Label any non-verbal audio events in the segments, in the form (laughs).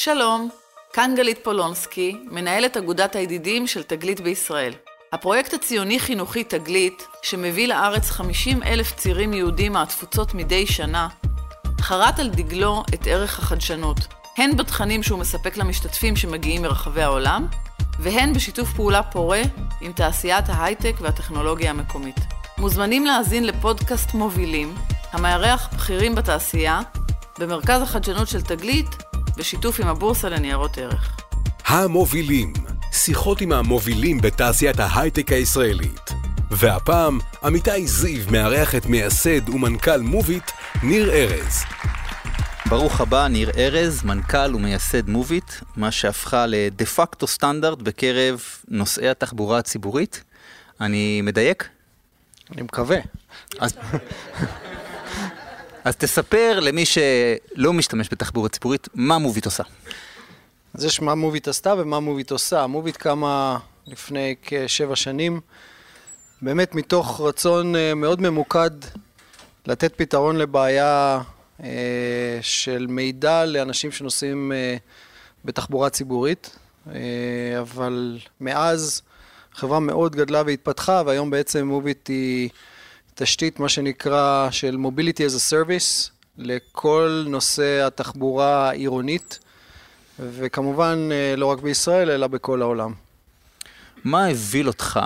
שלום, כאן גלית פולונסקי, מנהלת אגודת הידידים של תגלית בישראל. הפרויקט הציוני-חינוכי תגלית, שמביא לארץ 50 אלף צעירים יהודים מהתפוצות מדי שנה, חרת על דגלו את ערך החדשנות, הן בתכנים שהוא מספק למשתתפים שמגיעים מרחבי העולם, והן בשיתוף פעולה פורה עם תעשיית ההייטק והטכנולוגיה המקומית. מוזמנים להאזין לפודקאסט מובילים, המארח בכירים בתעשייה, במרכז החדשנות של תגלית, בשיתוף עם הבורסה לניירות ערך. המובילים, שיחות עם המובילים בתעשיית ההייטק הישראלית. והפעם, עמיתי זיו מארח את מייסד ומנכ"ל מוביט, ניר ארז. ברוך הבא, ניר ארז, מנכ"ל ומייסד מוביט, מה שהפכה לדה פקטו סטנדרט בקרב נוסעי התחבורה הציבורית. אני מדייק? אני מקווה. אז, (laughs) אז תספר למי שלא משתמש בתחבורה ציבורית, מה מוביט עושה. אז יש מה מוביט עשתה ומה מוביט עושה. מוביט קמה לפני כשבע שנים, באמת מתוך רצון אה, מאוד ממוקד לתת פתרון לבעיה אה, של מידע לאנשים שנוסעים אה, בתחבורה ציבורית, אבל מאז החברה מאוד גדלה והתפתחה, והיום בעצם מוביט היא תשתית, מה שנקרא, של Mobility as a Service לכל נושא התחבורה העירונית, וכמובן לא רק בישראל, אלא בכל העולם. מה הביא אותך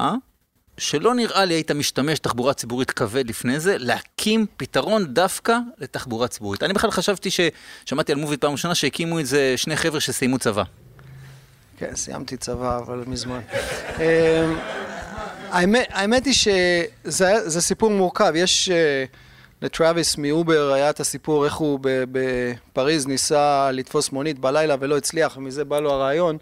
שלא נראה לי היית משתמש תחבורה ציבורית כבד לפני זה, להקים פתרון דווקא לתחבורה ציבורית. אני בכלל חשבתי ששמעתי על מוביט פעם ראשונה שהקימו את זה שני חבר'ה שסיימו צבא. כן, סיימתי צבא, אבל מזמן. (laughs) אמ, האמת, האמת היא שזה סיפור מורכב. יש, אה, לטראביס מאובר היה את הסיפור איך הוא בפריז ניסה לתפוס מונית בלילה ולא הצליח, ומזה בא לו הרעיון.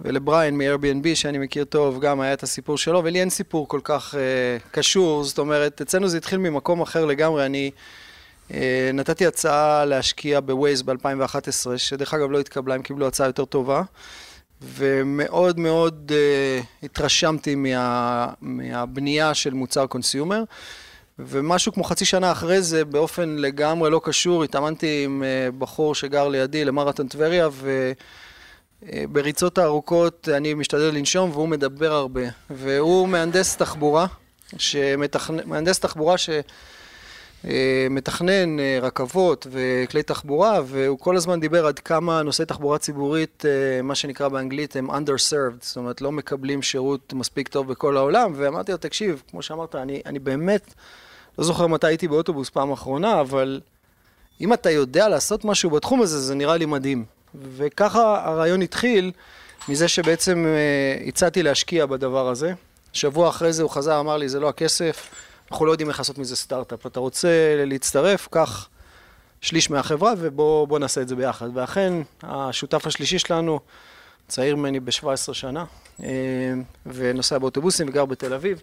ולבריין מ-Airbnb שאני מכיר טוב, גם היה את הסיפור שלו, ולי אין סיפור כל כך אה, קשור, זאת אומרת, אצלנו זה התחיל ממקום אחר לגמרי, אני אה, נתתי הצעה להשקיע בווייז ב-2011, שדרך אגב לא התקבלה, הם קיבלו הצעה יותר טובה, ומאוד מאוד uh, התרשמתי מה, מהבנייה של מוצר קונסיומר. ומשהו כמו חצי שנה אחרי זה, באופן לגמרי לא קשור, התאמנתי עם uh, בחור שגר לידי למרתון טבריה, ו... בריצות הארוכות אני משתדל לנשום והוא מדבר הרבה. והוא מהנדס תחבורה, שמתכנ... מהנדס תחבורה שמתכנן אה, רכבות וכלי תחבורה, והוא כל הזמן דיבר עד כמה נושאי תחבורה ציבורית, אה, מה שנקרא באנגלית, הם underserved, זאת אומרת, לא מקבלים שירות מספיק טוב בכל העולם, ואמרתי לו, תקשיב, כמו שאמרת, אני, אני באמת לא זוכר מתי הייתי באוטובוס פעם אחרונה, אבל אם אתה יודע לעשות משהו בתחום הזה, זה נראה לי מדהים. וככה הרעיון התחיל מזה שבעצם אה, הצעתי להשקיע בדבר הזה. שבוע אחרי זה הוא חזר, אמר לי, זה לא הכסף, אנחנו לא יודעים איך לעשות מזה סטארט-אפ. אתה רוצה להצטרף, קח שליש מהחברה ובוא נעשה את זה ביחד. ואכן, השותף השלישי שלנו, צעיר ממני ב-17 שנה, אה, ונוסע באוטובוסים וגר בתל אביב.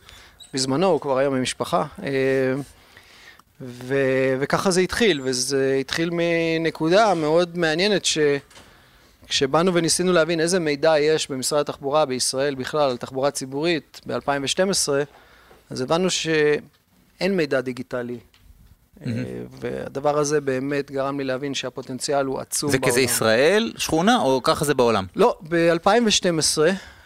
בזמנו הוא כבר היה ממשפחה. אה, ו, וככה זה התחיל, וזה התחיל מנקודה מאוד מעניינת שכשבאנו וניסינו להבין איזה מידע יש במשרד התחבורה בישראל בכלל על תחבורה ציבורית ב-2012, אז הבנו שאין מידע דיגיטלי. Mm-hmm. והדבר הזה באמת גרם לי להבין שהפוטנציאל הוא עצום בעולם. זה כזה ישראל, שכונה, או ככה זה בעולם? לא, ב-2012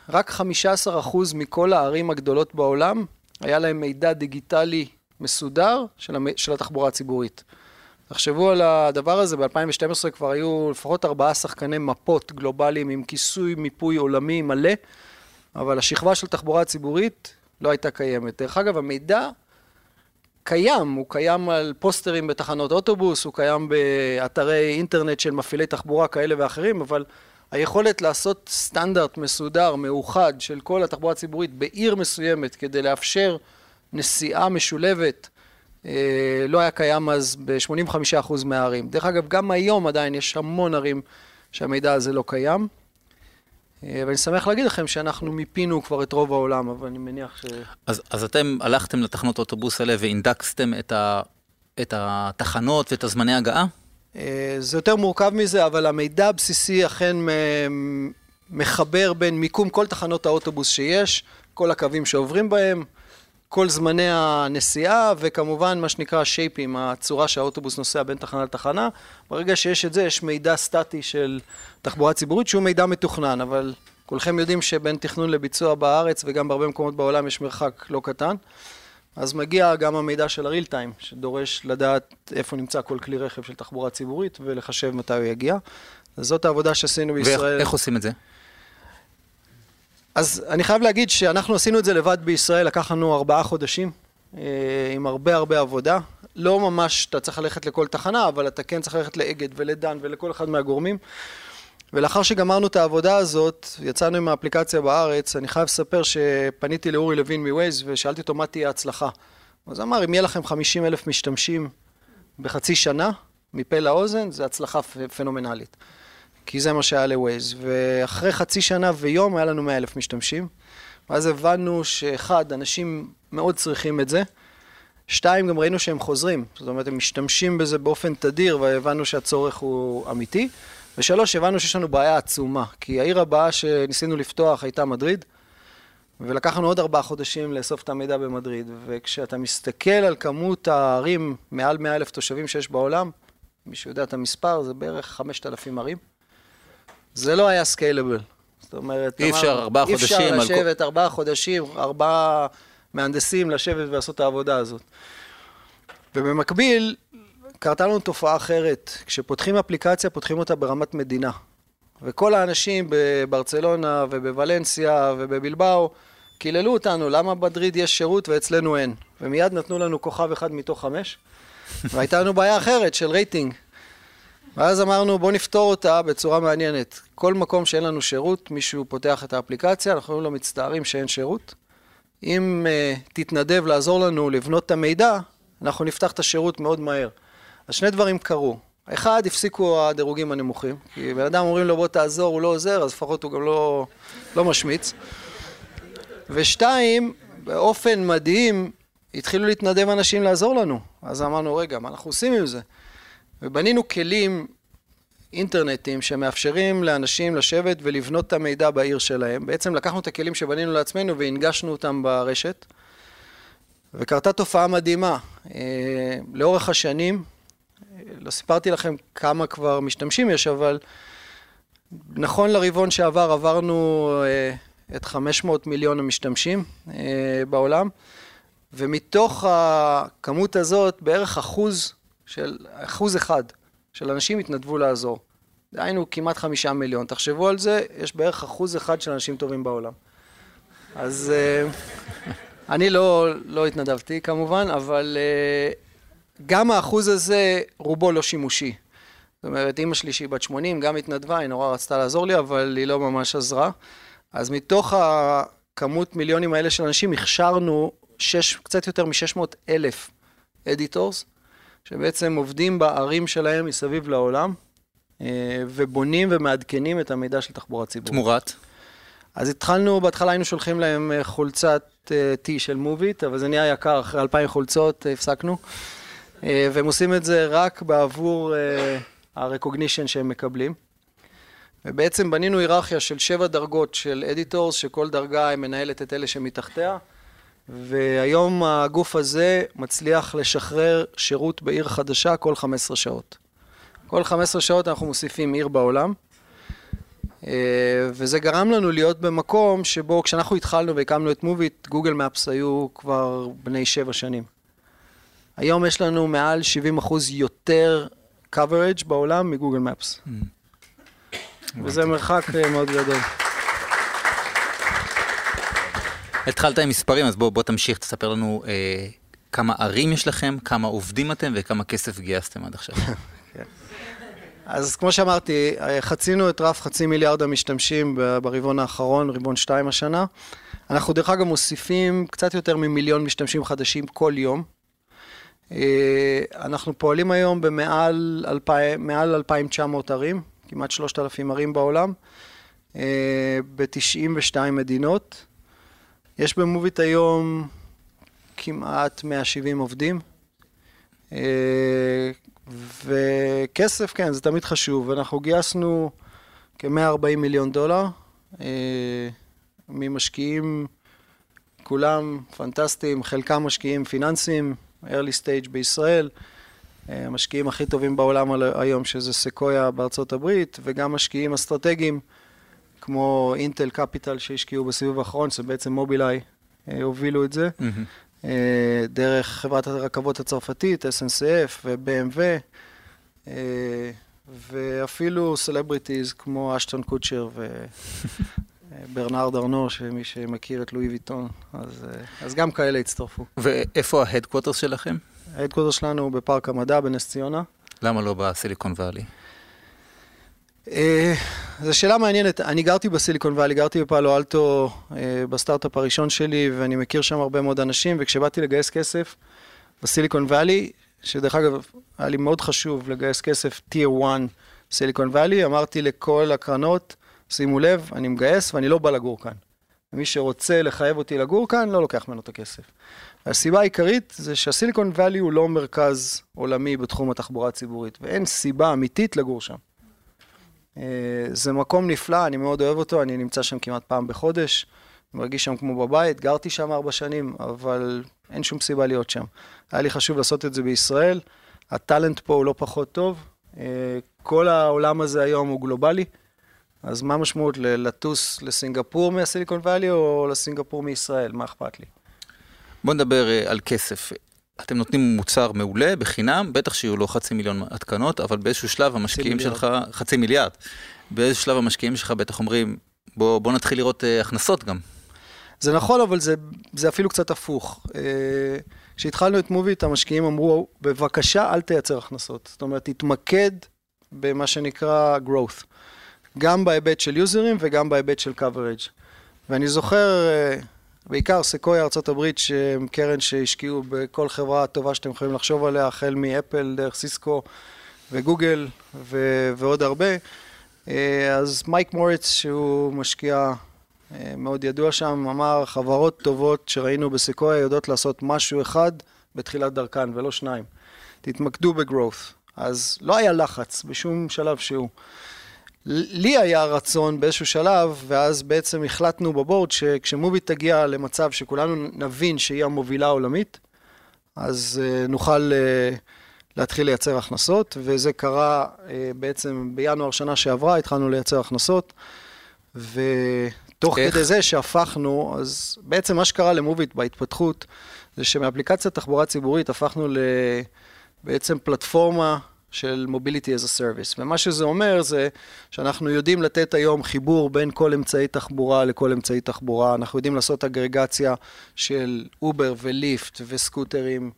רק 15% מכל הערים הגדולות בעולם היה להם מידע דיגיטלי מסודר של, המ... של התחבורה הציבורית. תחשבו על הדבר הזה, ב-2012 כבר היו לפחות ארבעה שחקני מפות גלובליים עם כיסוי מיפוי עולמי מלא, אבל השכבה של תחבורה הציבורית לא הייתה קיימת. דרך אגב, המידע קיים, הוא קיים על פוסטרים בתחנות אוטובוס, הוא קיים באתרי אינטרנט של מפעילי תחבורה כאלה ואחרים, אבל היכולת לעשות סטנדרט מסודר, מאוחד, של כל התחבורה הציבורית בעיר מסוימת כדי לאפשר נסיעה משולבת אה, לא היה קיים אז ב-85% מהערים. דרך אגב, גם היום עדיין יש המון ערים שהמידע הזה לא קיים. אה, ואני שמח להגיד לכם שאנחנו מיפינו כבר את רוב העולם, אבל אני מניח ש... אז, אז אתם הלכתם לתחנות אוטובוס האלה ואינדקסתם את, ה, את התחנות ואת הזמני הגעה? אה, זה יותר מורכב מזה, אבל המידע הבסיסי אכן מחבר בין מיקום כל תחנות האוטובוס שיש, כל הקווים שעוברים בהם, כל זמני הנסיעה, וכמובן מה שנקרא שייפים, הצורה שהאוטובוס נוסע בין תחנה לתחנה. ברגע שיש את זה, יש מידע סטטי של תחבורה ציבורית, שהוא מידע מתוכנן, אבל כולכם יודעים שבין תכנון לביצוע בארץ וגם בהרבה מקומות בעולם יש מרחק לא קטן. אז מגיע גם המידע של הריל טיים, שדורש לדעת איפה נמצא כל כלי רכב של תחבורה ציבורית ולחשב מתי הוא יגיע. אז זאת העבודה שעשינו בישראל. ואיך עושים את זה? אז אני חייב להגיד שאנחנו עשינו את זה לבד בישראל, לקח לנו ארבעה חודשים, אה, עם הרבה הרבה עבודה. לא ממש אתה צריך ללכת לכל תחנה, אבל אתה כן צריך ללכת לאגד ולדן ולכל אחד מהגורמים. ולאחר שגמרנו את העבודה הזאת, יצאנו עם האפליקציה בארץ, אני חייב לספר שפניתי לאורי לוין מווייז ושאלתי אותו מה תהיה ההצלחה. אז אמר, אם יהיה לכם 50 אלף משתמשים בחצי שנה, מפה לאוזן, זה הצלחה פנומנלית. כי זה מה שהיה לווייז. ואחרי חצי שנה ויום היה לנו 100 אלף משתמשים. ואז הבנו שאחד, אנשים מאוד צריכים את זה. שתיים, גם ראינו שהם חוזרים. זאת אומרת, הם משתמשים בזה באופן תדיר, והבנו שהצורך הוא אמיתי. ושלוש, הבנו שיש לנו בעיה עצומה, כי העיר הבאה שניסינו לפתוח הייתה מדריד, ולקח לנו עוד ארבעה חודשים לאסוף את המידע במדריד, וכשאתה מסתכל על כמות הערים מעל מאה אלף תושבים שיש בעולם, מי שיודע את המספר, זה בערך חמשת אלפים ערים. זה לא היה סקיילבל. זאת אומרת, אי אפשר ארבעה חודשים. אי אפשר לשבת כל... ארבעה חודשים, ארבעה מהנדסים לשבת ולעשות את העבודה הזאת. ובמקביל, קרתה לנו תופעה אחרת. כשפותחים אפליקציה, פותחים אותה ברמת מדינה. וכל האנשים בברצלונה ובוולנסיה ובבלבאו קיללו אותנו, למה בדריד יש שירות ואצלנו אין? ומיד נתנו לנו כוכב אחד מתוך חמש, והייתה לנו בעיה אחרת של רייטינג. ואז אמרנו, בואו נפתור אותה בצורה מעניינת. כל מקום שאין לנו שירות, מישהו פותח את האפליקציה, אנחנו אומרים לו, מצטערים שאין שירות. אם uh, תתנדב לעזור לנו לבנות את המידע, אנחנו נפתח את השירות מאוד מהר. אז שני דברים קרו. אחד, הפסיקו הדירוגים הנמוכים, כי בן אדם אומרים לו בוא תעזור, הוא לא עוזר, אז לפחות הוא גם לא, לא משמיץ. ושתיים, באופן מדהים, התחילו להתנדב אנשים לעזור לנו. אז אמרנו, רגע, מה אנחנו עושים עם זה? ובנינו כלים אינטרנטיים שמאפשרים לאנשים לשבת ולבנות את המידע בעיר שלהם. בעצם לקחנו את הכלים שבנינו לעצמנו והנגשנו אותם ברשת. וקרתה תופעה מדהימה. אה, לאורך השנים, לא סיפרתי לכם כמה כבר משתמשים יש, אבל נכון לרבעון שעבר עברנו אה, את 500 מיליון המשתמשים אה, בעולם, ומתוך הכמות הזאת בערך אחוז של, אחוז אחד של אנשים התנדבו לעזור. דהיינו כמעט חמישה מיליון. תחשבו על זה, יש בערך אחוז אחד של אנשים טובים בעולם. אז אה, (laughs) אני לא, לא התנדבתי כמובן, אבל גם האחוז הזה רובו לא שימושי. זאת אומרת, אימא שלי שהיא בת 80 גם התנדבה, היא נורא רצתה לעזור לי, אבל היא לא ממש עזרה. אז מתוך הכמות מיליונים האלה של אנשים, הכשרנו קצת יותר מ-600 אלף אדיטורס, שבעצם עובדים בערים שלהם מסביב לעולם, אה, ובונים ומעדכנים את המידע של תחבורה ציבורית. תמורת? אז התחלנו, בהתחלה היינו שולחים להם אה, חולצת T אה, של מוביט, אבל זה נהיה יקר, אחרי אלפיים חולצות הפסקנו. והם עושים את זה רק בעבור ה-recognition שהם מקבלים. ובעצם בנינו היררכיה של שבע דרגות של אדיטורס, שכל דרגה מנהלת את אלה שמתחתיה, והיום הגוף הזה מצליח לשחרר שירות בעיר חדשה כל 15 שעות. כל 15 שעות אנחנו מוסיפים עיר בעולם, אה, וזה גרם לנו להיות במקום שבו כשאנחנו התחלנו והקמנו את מוביט, גוגל מפס היו כבר בני שבע שנים. היום יש לנו מעל 70 אחוז יותר coverage בעולם מגוגל מפס. Mm. וזה מרחק אה, מאוד גדול. התחלת עם מספרים, אז בוא, בוא תמשיך, תספר לנו אה, כמה ערים יש לכם, כמה עובדים אתם וכמה כסף גייסתם עד עכשיו. (laughs) אז כמו שאמרתי, אה, חצינו את רף חצי מיליארד המשתמשים ברבעון האחרון, רבעון שתיים השנה. אנחנו דרך אגב מוסיפים קצת יותר ממיליון משתמשים חדשים כל יום. אה, אנחנו פועלים היום במעל 2,900 ערים, כמעט 3,000 ערים בעולם, אה, ב-92 מדינות. יש במוביט היום כמעט 170 עובדים. אה, וכסף, כן, זה תמיד חשוב. אנחנו גייסנו כ-140 מיליון דולר ממשקיעים כולם פנטסטיים, חלקם משקיעים פיננסיים, early stage בישראל, המשקיעים הכי טובים בעולם היום, שזה סקויה בארצות הברית, וגם משקיעים אסטרטגיים, כמו אינטל קפיטל שהשקיעו בסיבוב האחרון, שבעצם מובילאיי הובילו את זה, mm-hmm. דרך חברת הרכבות הצרפתית, SNCF ו-BMW. ואפילו celebrities כמו אשטון קוצ'ר וברנרד ארנו, שמי שמכיר את לואי ויטון, אז, אז גם כאלה הצטרפו. ואיפה ה headquarters שלכם? ה headquarters שלנו הוא בפארק המדע בנס ציונה. למה לא בסיליקון וואלי? אה, זו שאלה מעניינת. אני גרתי בסיליקון וואלי, גרתי בפאלו אלטו אה, בסטארט-אפ הראשון שלי, ואני מכיר שם הרבה מאוד אנשים, וכשבאתי לגייס כסף בסיליקון וואלי, שדרך אגב, היה לי מאוד חשוב לגייס כסף טיר 1 סיליקון וואלי, אמרתי לכל הקרנות, שימו לב, אני מגייס ואני לא בא לגור כאן. ומי שרוצה לחייב אותי לגור כאן, לא לוקח ממנו את הכסף. הסיבה העיקרית זה שהסיליקון וואלי הוא לא מרכז עולמי בתחום התחבורה הציבורית, ואין סיבה אמיתית לגור שם. אה, זה מקום נפלא, אני מאוד אוהב אותו, אני נמצא שם כמעט פעם בחודש, מרגיש שם כמו בבית, גרתי שם ארבע שנים, אבל אין שום סיבה להיות שם. היה לי חשוב לעשות את זה בישראל, הטאלנט פה הוא לא פחות טוב, אה, כל העולם הזה היום הוא גלובלי, אז מה המשמעות לטוס לסינגפור מהסיליקון וואלי או לסינגפור מישראל, מה אכפת לי? בוא נדבר אה, על כסף. אתם נותנים מוצר מעולה, בחינם, בטח שיהיו לו חצי מיליון התקנות, אבל באיזשהו שלב המשקיעים שלך, חצי מיליארד, באיזשהו שלב המשקיעים שלך בטח אומרים, בוא, בוא נתחיל לראות uh, הכנסות גם. זה נכון, אבל זה, זה אפילו קצת הפוך. אה, כשהתחלנו את מוביט, המשקיעים אמרו, בבקשה, אל תייצר הכנסות. זאת אומרת, תתמקד במה שנקרא growth. גם בהיבט של יוזרים וגם בהיבט של coverage. ואני זוכר, אה, בעיקר סקויה ארה"ב, שהם קרן שהשקיעו בכל חברה טובה שאתם יכולים לחשוב עליה, החל מאפל, דרך סיסקו וגוגל ו- ועוד הרבה. אה, אז מייק מוריץ, שהוא משקיע אה, מאוד ידוע שם, אמר, חברות טובות שראינו בסקויה יודעות לעשות משהו אחד בתחילת דרכן, ולא שניים. תתמקדו בגרואות. אז לא היה לחץ בשום שלב שהוא. לי היה רצון באיזשהו שלב, ואז בעצם החלטנו בבורד שכשמובי תגיע למצב שכולנו נבין שהיא המובילה העולמית, אז uh, נוכל uh, להתחיל לייצר הכנסות, וזה קרה uh, בעצם בינואר שנה שעברה, התחלנו לייצר הכנסות, ו... תוך איך? כדי זה שהפכנו, אז בעצם מה שקרה למוביט בהתפתחות, זה שמאפליקציית תחבורה ציבורית הפכנו לבעצם פלטפורמה של Mobility as a Service. ומה שזה אומר זה שאנחנו יודעים לתת היום חיבור בין כל אמצעי תחבורה לכל אמצעי תחבורה. אנחנו יודעים לעשות אגרגציה של אובר וליפט וסקוטרים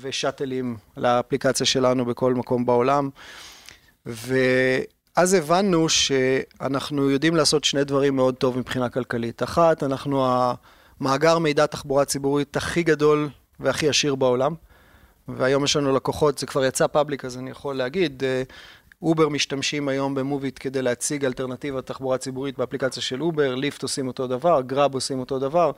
ושאטלים לאפליקציה שלנו בכל מקום בעולם. ו... אז הבנו שאנחנו יודעים לעשות שני דברים מאוד טוב מבחינה כלכלית. אחת, אנחנו המאגר מידע תחבורה ציבורית הכי גדול והכי עשיר בעולם, והיום יש לנו לקוחות, זה כבר יצא public, אז אני יכול להגיד, אה, אובר משתמשים היום במוביט כדי להציג אלטרנטיבה תחבורה ציבורית באפליקציה של אובר, ליפט עושים אותו דבר, גראב עושים אותו דבר,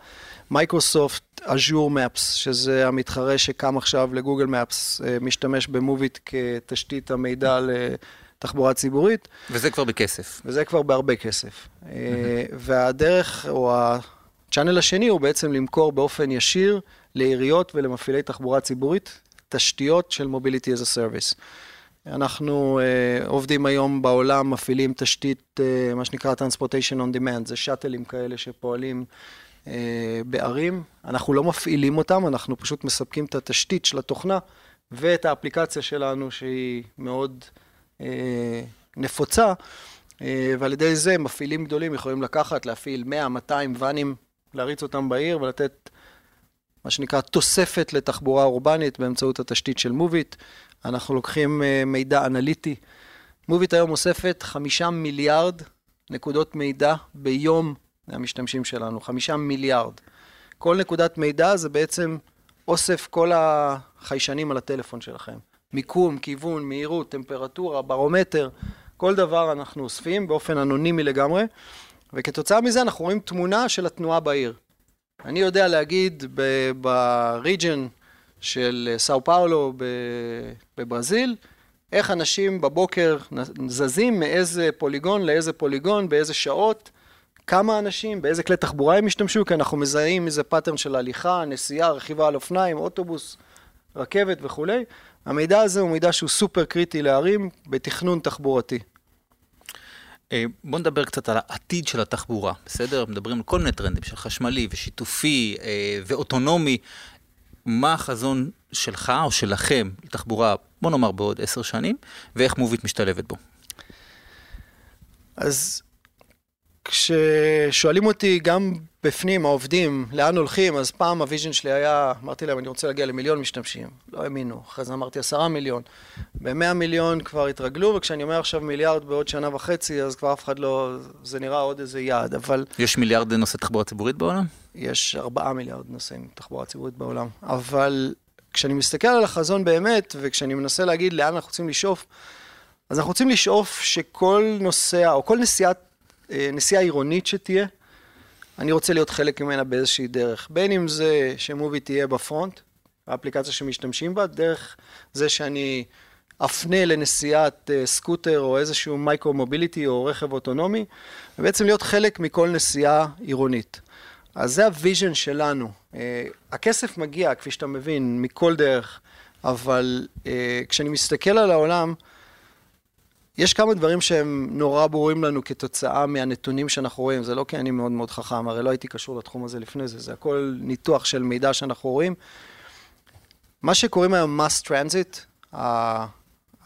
מייקרוסופט, אג'ור מפס, שזה המתחרה שקם עכשיו לגוגל מפס, אה, משתמש במוביט כתשתית המידע ל... תחבורה ציבורית. וזה כבר בכסף. וזה כבר בהרבה כסף. Mm-hmm. והדרך, או הצ'אנל השני, הוא בעצם למכור באופן ישיר לעיריות ולמפעילי תחבורה ציבורית תשתיות של Mobility as a Service. אנחנו uh, עובדים היום בעולם, מפעילים תשתית, uh, מה שנקרא Transportation on Demand, זה שאטלים כאלה שפועלים uh, בערים. אנחנו לא מפעילים אותם, אנחנו פשוט מספקים את התשתית של התוכנה ואת האפליקציה שלנו, שהיא מאוד... אה, נפוצה, אה, ועל ידי זה מפעילים גדולים יכולים לקחת, להפעיל 100-200 ואנים, להריץ אותם בעיר ולתת מה שנקרא תוספת לתחבורה אורבנית באמצעות התשתית של מוביט. אנחנו לוקחים אה, מידע אנליטי. מוביט היום אוספת חמישה מיליארד נקודות מידע ביום מהמשתמשים שלנו, חמישה מיליארד. כל נקודת מידע זה בעצם אוסף כל החיישנים על הטלפון שלכם. מיקום, כיוון, מהירות, טמפרטורה, ברומטר, כל דבר אנחנו אוספים באופן אנונימי לגמרי, וכתוצאה מזה אנחנו רואים תמונה של התנועה בעיר. אני יודע להגיד בריג'ן של סאו פאולו בברזיל, איך אנשים בבוקר זזים מאיזה פוליגון לאיזה פוליגון, באיזה שעות, כמה אנשים, באיזה כלי תחבורה הם ישתמשו, כי אנחנו מזהים איזה pattern של הליכה, נסיעה, רכיבה על אופניים, אוטובוס, רכבת וכולי. המידע הזה הוא מידע שהוא סופר קריטי לערים בתכנון תחבורתי. אה, בוא נדבר קצת על העתיד של התחבורה, בסדר? מדברים על כל מיני טרנדים של חשמלי ושיתופי אה, ואוטונומי. מה החזון שלך או שלכם לתחבורה, בוא נאמר בעוד עשר שנים, ואיך מובית משתלבת בו? אז כששואלים אותי גם בפנים, העובדים, לאן הולכים, אז פעם ה vision שלי היה, אמרתי להם, אני רוצה להגיע למיליון משתמשים. לא האמינו. אחרי זה אמרתי עשרה מיליון. במאה מיליון כבר התרגלו, וכשאני אומר עכשיו מיליארד בעוד שנה וחצי, אז כבר אף אחד לא, זה נראה עוד איזה יעד, אבל... יש מיליארד נוסעי תחבורה ציבורית בעולם? יש ארבעה מיליארד נוסעים תחבורה ציבורית בעולם. אבל כשאני מסתכל על החזון באמת, וכשאני מנסה להגיד לאן אנחנו רוצים לשאוף, אז אנחנו רוצים לשאוף שכל נוסע, או כל נסיעת, נסיעה עירונית שתהיה, אני רוצה להיות חלק ממנה באיזושהי דרך. בין אם זה שמוביט תהיה ב front, האפליקציה שמשתמשים בה, דרך זה שאני אפנה לנסיעת אה, סקוטר או איזשהו micro mobility או רכב אוטונומי, ובעצם להיות חלק מכל נסיעה עירונית. אז זה ה vision שלנו. אה, הכסף מגיע, כפי שאתה מבין, מכל דרך, אבל כשאני מסתכל על העולם, יש כמה דברים שהם נורא ברורים לנו כתוצאה מהנתונים שאנחנו רואים, זה לא כי אני מאוד מאוד חכם, הרי לא הייתי קשור לתחום הזה לפני זה, זה הכל ניתוח של מידע שאנחנו רואים. מה שקוראים היום mass transit,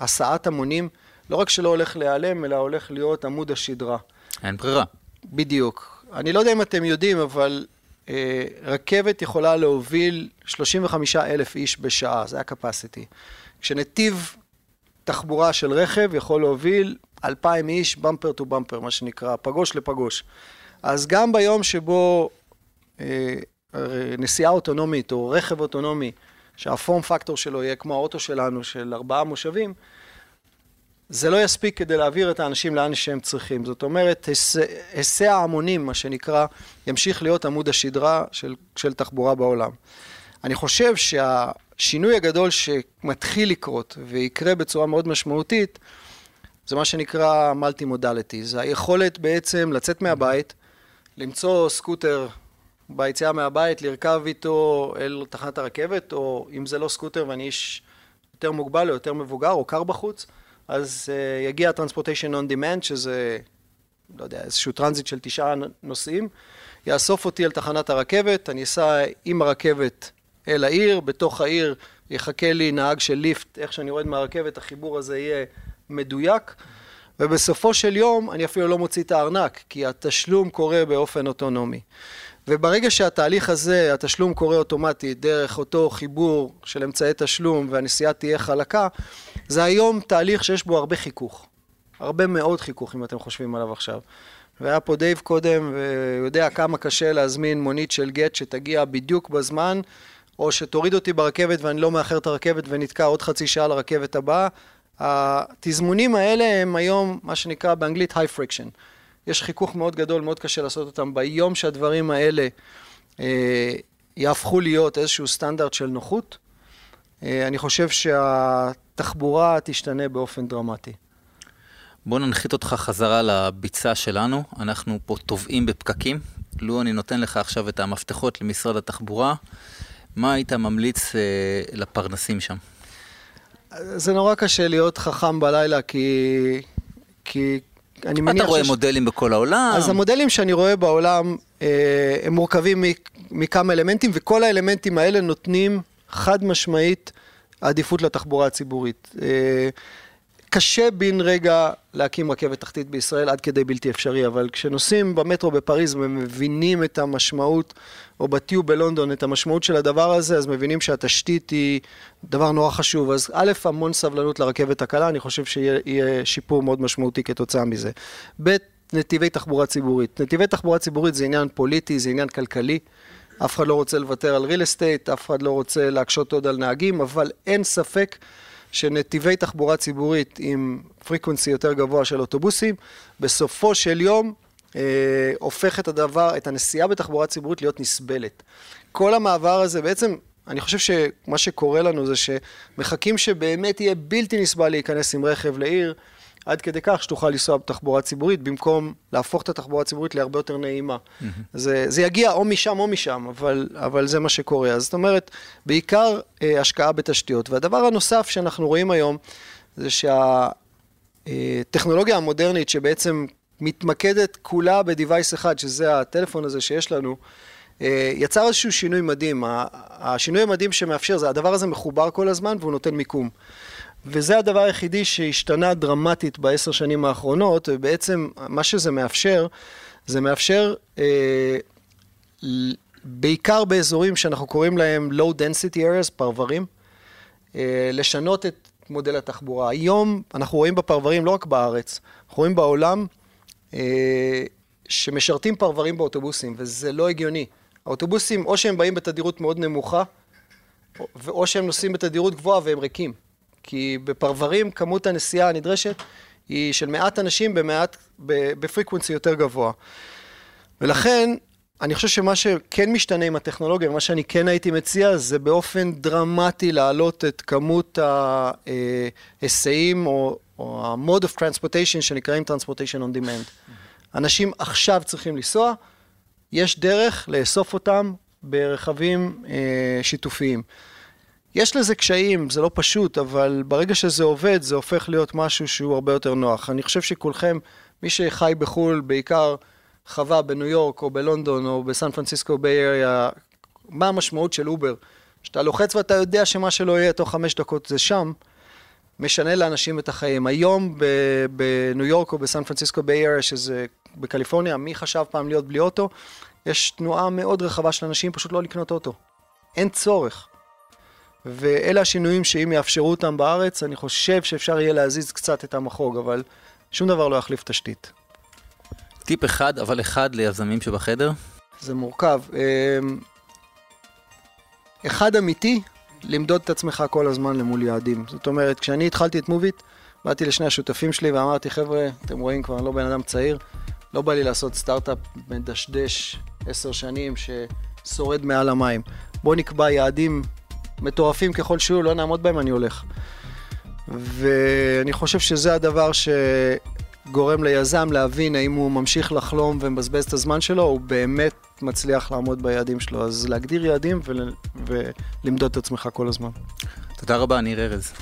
הסעת המונים, לא רק שלא הולך להיעלם, אלא הולך להיות עמוד השדרה. אין ברירה. בדיוק. אני לא יודע אם אתם יודעים, אבל אה, רכבת יכולה להוביל 35 אלף איש בשעה, זה ה-capacity. כשנתיב תחבורה של רכב יכול להוביל 2,000 איש במפר טו במפר, מה שנקרא, פגוש לפגוש. אז גם ביום שבו אה, נסיעה אוטונומית או רכב אוטונומי, שהפורם פקטור שלו יהיה כמו האוטו שלנו, של ארבעה מושבים, זה לא יספיק כדי להעביר את האנשים לאן שהם צריכים. זאת אומרת, היסע ההמונים, מה שנקרא, ימשיך להיות עמוד השדרה של, של תחבורה בעולם. אני חושב שהשינוי הגדול שמתחיל לקרות ויקרה בצורה מאוד משמעותית, זה מה שנקרא מולטי מודליטי. זה היכולת בעצם לצאת מהבית, למצוא סקוטר ביציאה מהבית, לרכב איתו אל תחנת הרכבת, או אם זה לא סקוטר ואני איש יותר מוגבל או יותר מבוגר או קר בחוץ, אז אה, יגיע transportation on demand, שזה, לא יודע, איזשהו טרנזיט של תשעה נוסעים, יאסוף אותי אל תחנת הרכבת, אני אסע עם הרכבת אל העיר, בתוך העיר יחכה לי נהג של ליפט, איך שאני יורד מהרכבת, החיבור הזה יהיה מדויק, ובסופו של יום אני אפילו לא מוציא את הארנק, כי התשלום קורה באופן אוטונומי. וברגע שהתהליך הזה, התשלום קורה אוטומטית דרך אותו חיבור של אמצעי תשלום והנסיעה תהיה חלקה, זה היום תהליך שיש בו הרבה חיכוך. הרבה מאוד חיכוך אם אתם חושבים עליו עכשיו. והיה פה דייב קודם ויודע כמה קשה להזמין מונית של גט שתגיע בדיוק בזמן או שתוריד אותי ברכבת ואני לא מאחר את הרכבת ונתקע עוד חצי שעה לרכבת הבאה. התזמונים האלה הם היום מה שנקרא באנגלית high friction. יש חיכוך מאוד גדול, מאוד קשה לעשות אותם. ביום שהדברים האלה אה, יהפכו להיות איזשהו סטנדרט של נוחות, אה, אני חושב שהתחבורה תשתנה באופן דרמטי. בוא ננחית אותך חזרה לביצה שלנו, אנחנו פה טובעים בפקקים. לו אני נותן לך עכשיו את המפתחות למשרד התחבורה, מה היית ממליץ אה, לפרנסים שם? זה נורא קשה להיות חכם בלילה, כי, כי אני מניח... אתה רואה ש... מודלים בכל העולם. אז המודלים שאני רואה בעולם, אה, הם מורכבים מכמה אלמנטים, וכל האלמנטים האלה נותנים חד משמעית עדיפות לתחבורה הציבורית. אה, קשה בן רגע להקים רכבת תחתית בישראל עד כדי בלתי אפשרי, אבל כשנוסעים במטרו בפריז ומבינים את המשמעות, או בטיוב בלונדון את המשמעות של הדבר הזה, אז מבינים שהתשתית היא דבר נורא חשוב. אז א', המון סבלנות לרכבת הקלה, אני חושב שיהיה שיפור מאוד משמעותי כתוצאה מזה. ב', נתיבי תחבורה ציבורית. נתיבי תחבורה ציבורית זה עניין פוליטי, זה עניין כלכלי. אף אחד לא רוצה לוותר על real estate, אף אחד לא רוצה להקשות עוד על נהגים, אבל אין ספק שנתיבי תחבורה ציבורית עם פריקוונסי יותר גבוה של אוטובוסים, בסופו של יום אה, הופך את הדבר, את הנסיעה בתחבורה ציבורית להיות נסבלת. כל המעבר הזה בעצם, אני חושב שמה שקורה לנו זה שמחכים שבאמת יהיה בלתי נסבל להיכנס עם רכב לעיר, עד כדי כך שתוכל לנסוע בתחבורה ציבורית, במקום להפוך את התחבורה הציבורית להרבה יותר נעימה. Mm-hmm. זה, זה יגיע או משם או משם, אבל, אבל זה מה שקורה. אז זאת אומרת, בעיקר אה, השקעה בתשתיות. והדבר הנוסף שאנחנו רואים היום, זה שהטכנולוגיה המודרנית שבעצם מתמקדת כולה בדיווייס אחד, שזה הטלפון הזה שיש לנו, אה, יצר איזשהו שינוי מדהים. השינוי המדהים שמאפשר זה, הדבר הזה מחובר כל הזמן והוא נותן מיקום. וזה הדבר היחידי שהשתנה דרמטית בעשר שנים האחרונות, ובעצם מה שזה מאפשר, זה מאפשר אה, בעיקר באזורים שאנחנו קוראים להם low density areas, פרברים, אה, לשנות את מודל התחבורה. היום אנחנו רואים בפרברים, לא רק בארץ, אנחנו רואים בעולם אה, שמשרתים פרברים באוטובוסים, וזה לא הגיוני. האוטובוסים, או שהם באים בתדירות מאוד נמוכה, או שהם נוסעים בתדירות גבוהה והם ריקים. כי בפרברים כמות הנסיעה הנדרשת היא של מעט אנשים במעט, בפריקוונסי יותר גבוה. ולכן, אני חושב שמה שכן משתנה עם הטכנולוגיה, ומה שאני כן הייתי מציע, זה באופן דרמטי להעלות את כמות ההיסעים, או, או ה-mode of transportation שנקראים transportation on demand. אנשים עכשיו צריכים לנסוע, יש דרך לאסוף אותם ברכבים אה, שיתופיים. יש לזה קשיים, זה לא פשוט, אבל ברגע שזה עובד, זה הופך להיות משהו שהוא הרבה יותר נוח. אני חושב שכולכם, מי שחי בחו"ל, בעיקר חווה בניו יורק או בלונדון או בסן פרנסיסקו Bay Area, מה המשמעות של אובר? שאתה לוחץ ואתה יודע שמה שלא יהיה תוך חמש דקות זה שם, משנה לאנשים את החיים. היום בניו יורק או בסן פרנסיסקו Bay Area, שזה בקליפורניה, מי חשב פעם להיות בלי אוטו? יש תנועה מאוד רחבה של אנשים פשוט לא לקנות אוטו. אין צורך. ואלה השינויים שאם יאפשרו אותם בארץ, אני חושב שאפשר יהיה להזיז קצת את המחוג, אבל שום דבר לא יחליף תשתית. טיפ אחד, אבל אחד ליזמים שבחדר? זה מורכב. אמ, אחד אמיתי, למדוד את עצמך כל הזמן למול יעדים. זאת אומרת, כשאני התחלתי את מוביט, באתי לשני השותפים שלי ואמרתי, חבר'ה, אתם רואים כבר, אני לא בן אדם צעיר, לא בא לי לעשות סטארט-אפ מדשדש עשר שנים ששורד מעל המים. בואו נקבע יעדים מטורפים ככל שיהיו, לא נעמוד בהם, אני הולך. ואני חושב שזה הדבר שגורם ליזם להבין האם הוא ממשיך לחלום ומבזבז את הזמן שלו, או באמת מצליח לעמוד ביעדים שלו. אז להגדיר יעדים ול... ולמדוד את עצמך כל הזמן. תודה רבה, ניר ארז.